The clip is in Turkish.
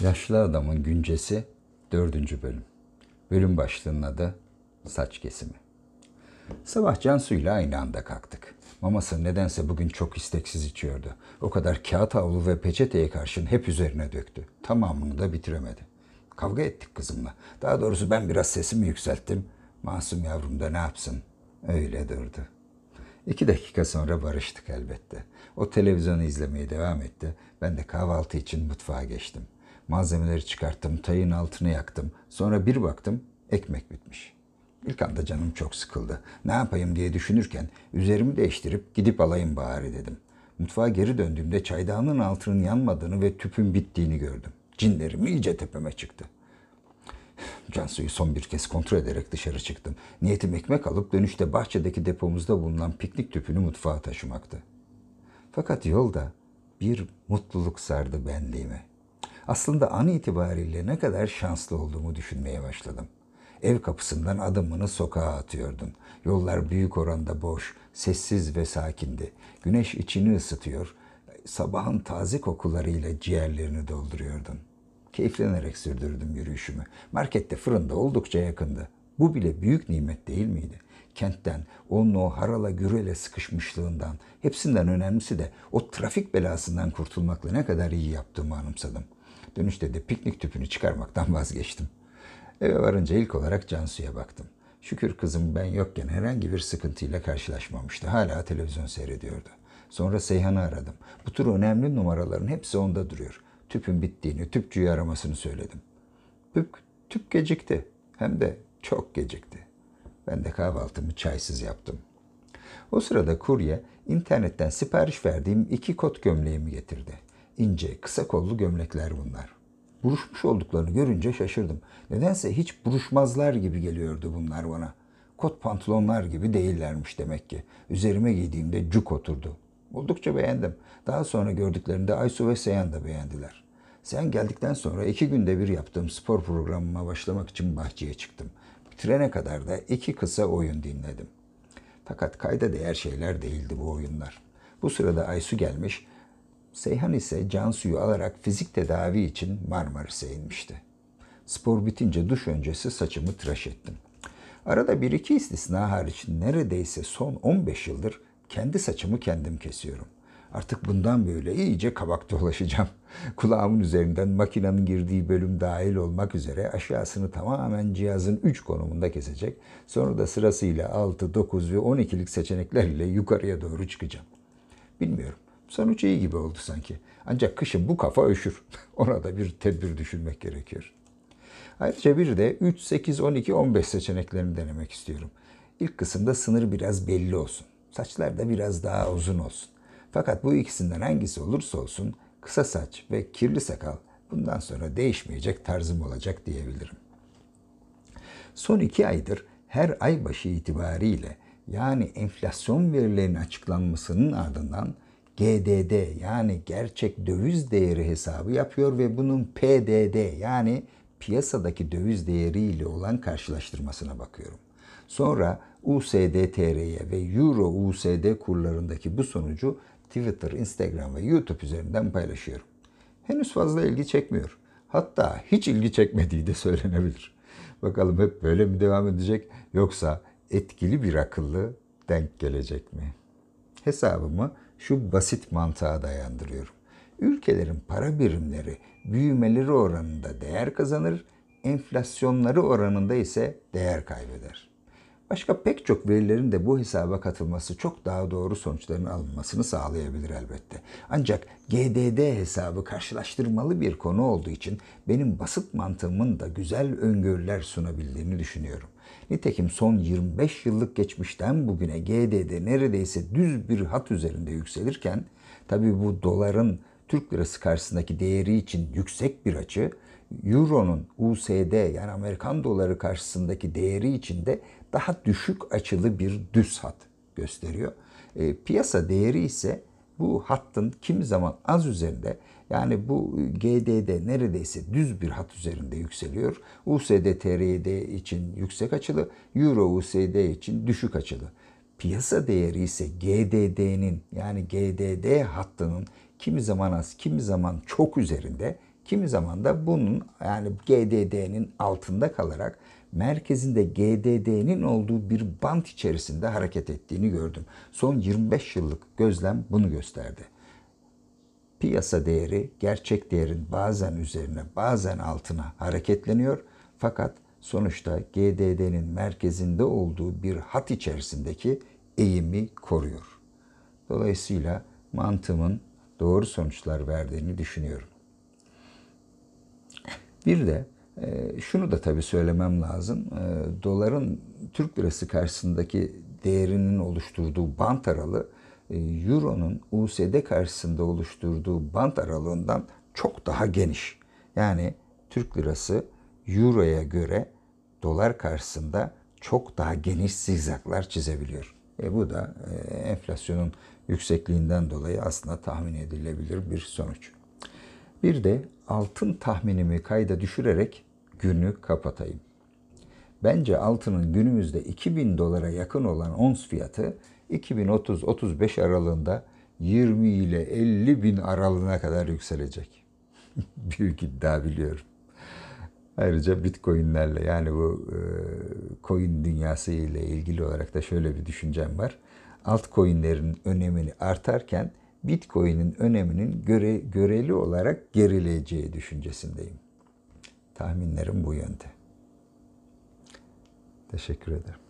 Yaşlı Adamın Güncesi 4. bölüm. Bölüm başlığının adı Saç Kesimi. Sabah Cansu ile aynı anda kalktık. Maması nedense bugün çok isteksiz içiyordu. O kadar kağıt havlu ve peçeteye karşın hep üzerine döktü. Tamamını da bitiremedi. Kavga ettik kızımla. Daha doğrusu ben biraz sesimi yükselttim. Masum yavrum da ne yapsın? Öyle durdu. İki dakika sonra barıştık elbette. O televizyonu izlemeye devam etti. Ben de kahvaltı için mutfağa geçtim. Malzemeleri çıkarttım, tayın altını yaktım. Sonra bir baktım ekmek bitmiş. İlk anda canım çok sıkıldı. Ne yapayım diye düşünürken üzerimi değiştirip gidip alayım bari dedim. Mutfağa geri döndüğümde çaydanlığın altının yanmadığını ve tüpün bittiğini gördüm. Cinlerim iyice tepeme çıktı. Cansu'yu son bir kez kontrol ederek dışarı çıktım. Niyetim ekmek alıp dönüşte bahçedeki depomuzda bulunan piknik tüpünü mutfağa taşımaktı. Fakat yolda bir mutluluk sardı benliğimi. Aslında an itibariyle ne kadar şanslı olduğumu düşünmeye başladım. Ev kapısından adımını sokağa atıyordun. Yollar büyük oranda boş, sessiz ve sakindi. Güneş içini ısıtıyor, sabahın taze kokularıyla ciğerlerini dolduruyordun. Keyiflenerek sürdürdüm yürüyüşümü. Markette fırında oldukça yakındı. Bu bile büyük nimet değil miydi? Kentten, onun o harala gürele sıkışmışlığından, hepsinden önemlisi de o trafik belasından kurtulmakla ne kadar iyi yaptığımı anımsadım. Dönüşte de piknik tüpünü çıkarmaktan vazgeçtim. Eve varınca ilk olarak Cansu'ya baktım. Şükür kızım ben yokken herhangi bir sıkıntıyla karşılaşmamıştı. Hala televizyon seyrediyordu. Sonra Seyhan'ı aradım. Bu tür önemli numaraların hepsi onda duruyor. Tüpün bittiğini, tüpçüyü aramasını söyledim. Tüp, tüp gecikti. Hem de çok gecikti. Ben de kahvaltımı çaysız yaptım. O sırada kurye internetten sipariş verdiğim iki kot gömleğimi getirdi. İnce, kısa kollu gömlekler bunlar. Buruşmuş olduklarını görünce şaşırdım. Nedense hiç buruşmazlar gibi geliyordu bunlar bana. Kot pantolonlar gibi değillermiş demek ki. Üzerime giydiğimde cuk oturdu. Oldukça beğendim. Daha sonra gördüklerinde Aysu ve Seyhan da beğendiler. Sen geldikten sonra iki günde bir yaptığım spor programıma başlamak için bahçeye çıktım. Bitirene kadar da iki kısa oyun dinledim. Fakat kayda değer şeyler değildi bu oyunlar. Bu sırada Aysu gelmiş, Seyhan ise Cansu'yu alarak fizik tedavi için Marmaris'e inmişti. Spor bitince duş öncesi saçımı tıraş ettim. Arada bir iki istisna hariç neredeyse son 15 yıldır kendi saçımı kendim kesiyorum. Artık bundan böyle iyice kabak dolaşacağım. Kulağımın üzerinden makinenin girdiği bölüm dahil olmak üzere aşağısını tamamen cihazın 3 konumunda kesecek. Sonra da sırasıyla 6, 9 ve 12'lik seçeneklerle yukarıya doğru çıkacağım. Bilmiyorum. Sonuç iyi gibi oldu sanki. Ancak kışın bu kafa üşür. Ona da bir tedbir düşünmek gerekiyor. Ayrıca bir de 3, 8, 12, 15 seçeneklerini denemek istiyorum. İlk kısımda sınır biraz belli olsun. Saçlar da biraz daha uzun olsun. Fakat bu ikisinden hangisi olursa olsun kısa saç ve kirli sakal bundan sonra değişmeyecek tarzım olacak diyebilirim. Son iki aydır her ay başı itibariyle yani enflasyon verilerinin açıklanmasının ardından GDD yani gerçek döviz değeri hesabı yapıyor ve bunun PDD yani piyasadaki döviz değeri ile olan karşılaştırmasına bakıyorum. Sonra USD TR'ye ve Euro USD kurlarındaki bu sonucu Twitter, Instagram ve YouTube üzerinden paylaşıyorum. Henüz fazla ilgi çekmiyor. Hatta hiç ilgi çekmediği de söylenebilir. Bakalım hep böyle mi devam edecek yoksa etkili bir akıllı denk gelecek mi? Hesabımı şu basit mantığa dayandırıyorum. Ülkelerin para birimleri büyümeleri oranında değer kazanır, enflasyonları oranında ise değer kaybeder. Başka pek çok verilerin de bu hesaba katılması çok daha doğru sonuçların alınmasını sağlayabilir elbette. Ancak GDD hesabı karşılaştırmalı bir konu olduğu için benim basit mantığımın da güzel öngörüler sunabildiğini düşünüyorum. Nitekim son 25 yıllık geçmişten bugüne GDD neredeyse düz bir hat üzerinde yükselirken tabi bu doların Türk lirası karşısındaki değeri için yüksek bir açı, Euro'nun USD yani Amerikan doları karşısındaki değeri için de daha düşük açılı bir düz hat gösteriyor. E, piyasa değeri ise bu hattın kimi zaman az üzerinde yani bu GDD neredeyse düz bir hat üzerinde yükseliyor. USD TRD için yüksek açılı, Euro USD için düşük açılı. Piyasa değeri ise GDD'nin yani GDD hattının kimi zaman az, kimi zaman çok üzerinde, Kimi zaman da bunun yani GDD'nin altında kalarak merkezinde GDD'nin olduğu bir bant içerisinde hareket ettiğini gördüm. Son 25 yıllık gözlem bunu gösterdi. Piyasa değeri gerçek değerin bazen üzerine bazen altına hareketleniyor fakat sonuçta GDD'nin merkezinde olduğu bir hat içerisindeki eğimi koruyor. Dolayısıyla mantığımın doğru sonuçlar verdiğini düşünüyorum. Bir de e, şunu da tabii söylemem lazım. E, doların Türk lirası karşısındaki değerinin oluşturduğu bant aralığı Euro'nun USD karşısında oluşturduğu bant aralığından çok daha geniş. Yani Türk lirası Euro'ya göre dolar karşısında çok daha geniş zigzaklar çizebiliyor. E bu da e, enflasyonun yüksekliğinden dolayı aslında tahmin edilebilir bir sonuç. Bir de altın tahminimi kayda düşürerek günü kapatayım. Bence altının günümüzde 2000 dolara yakın olan ons fiyatı 2030-35 aralığında 20 ile 50 bin aralığına kadar yükselecek. Büyük iddia biliyorum. Ayrıca bitcoinlerle yani bu e, coin dünyası ile ilgili olarak da şöyle bir düşüncem var. Altcoin'lerin önemini artarken Bitcoin'in öneminin göre, göreli olarak gerileyeceği düşüncesindeyim. Tahminlerim bu yönde. Teşekkür ederim.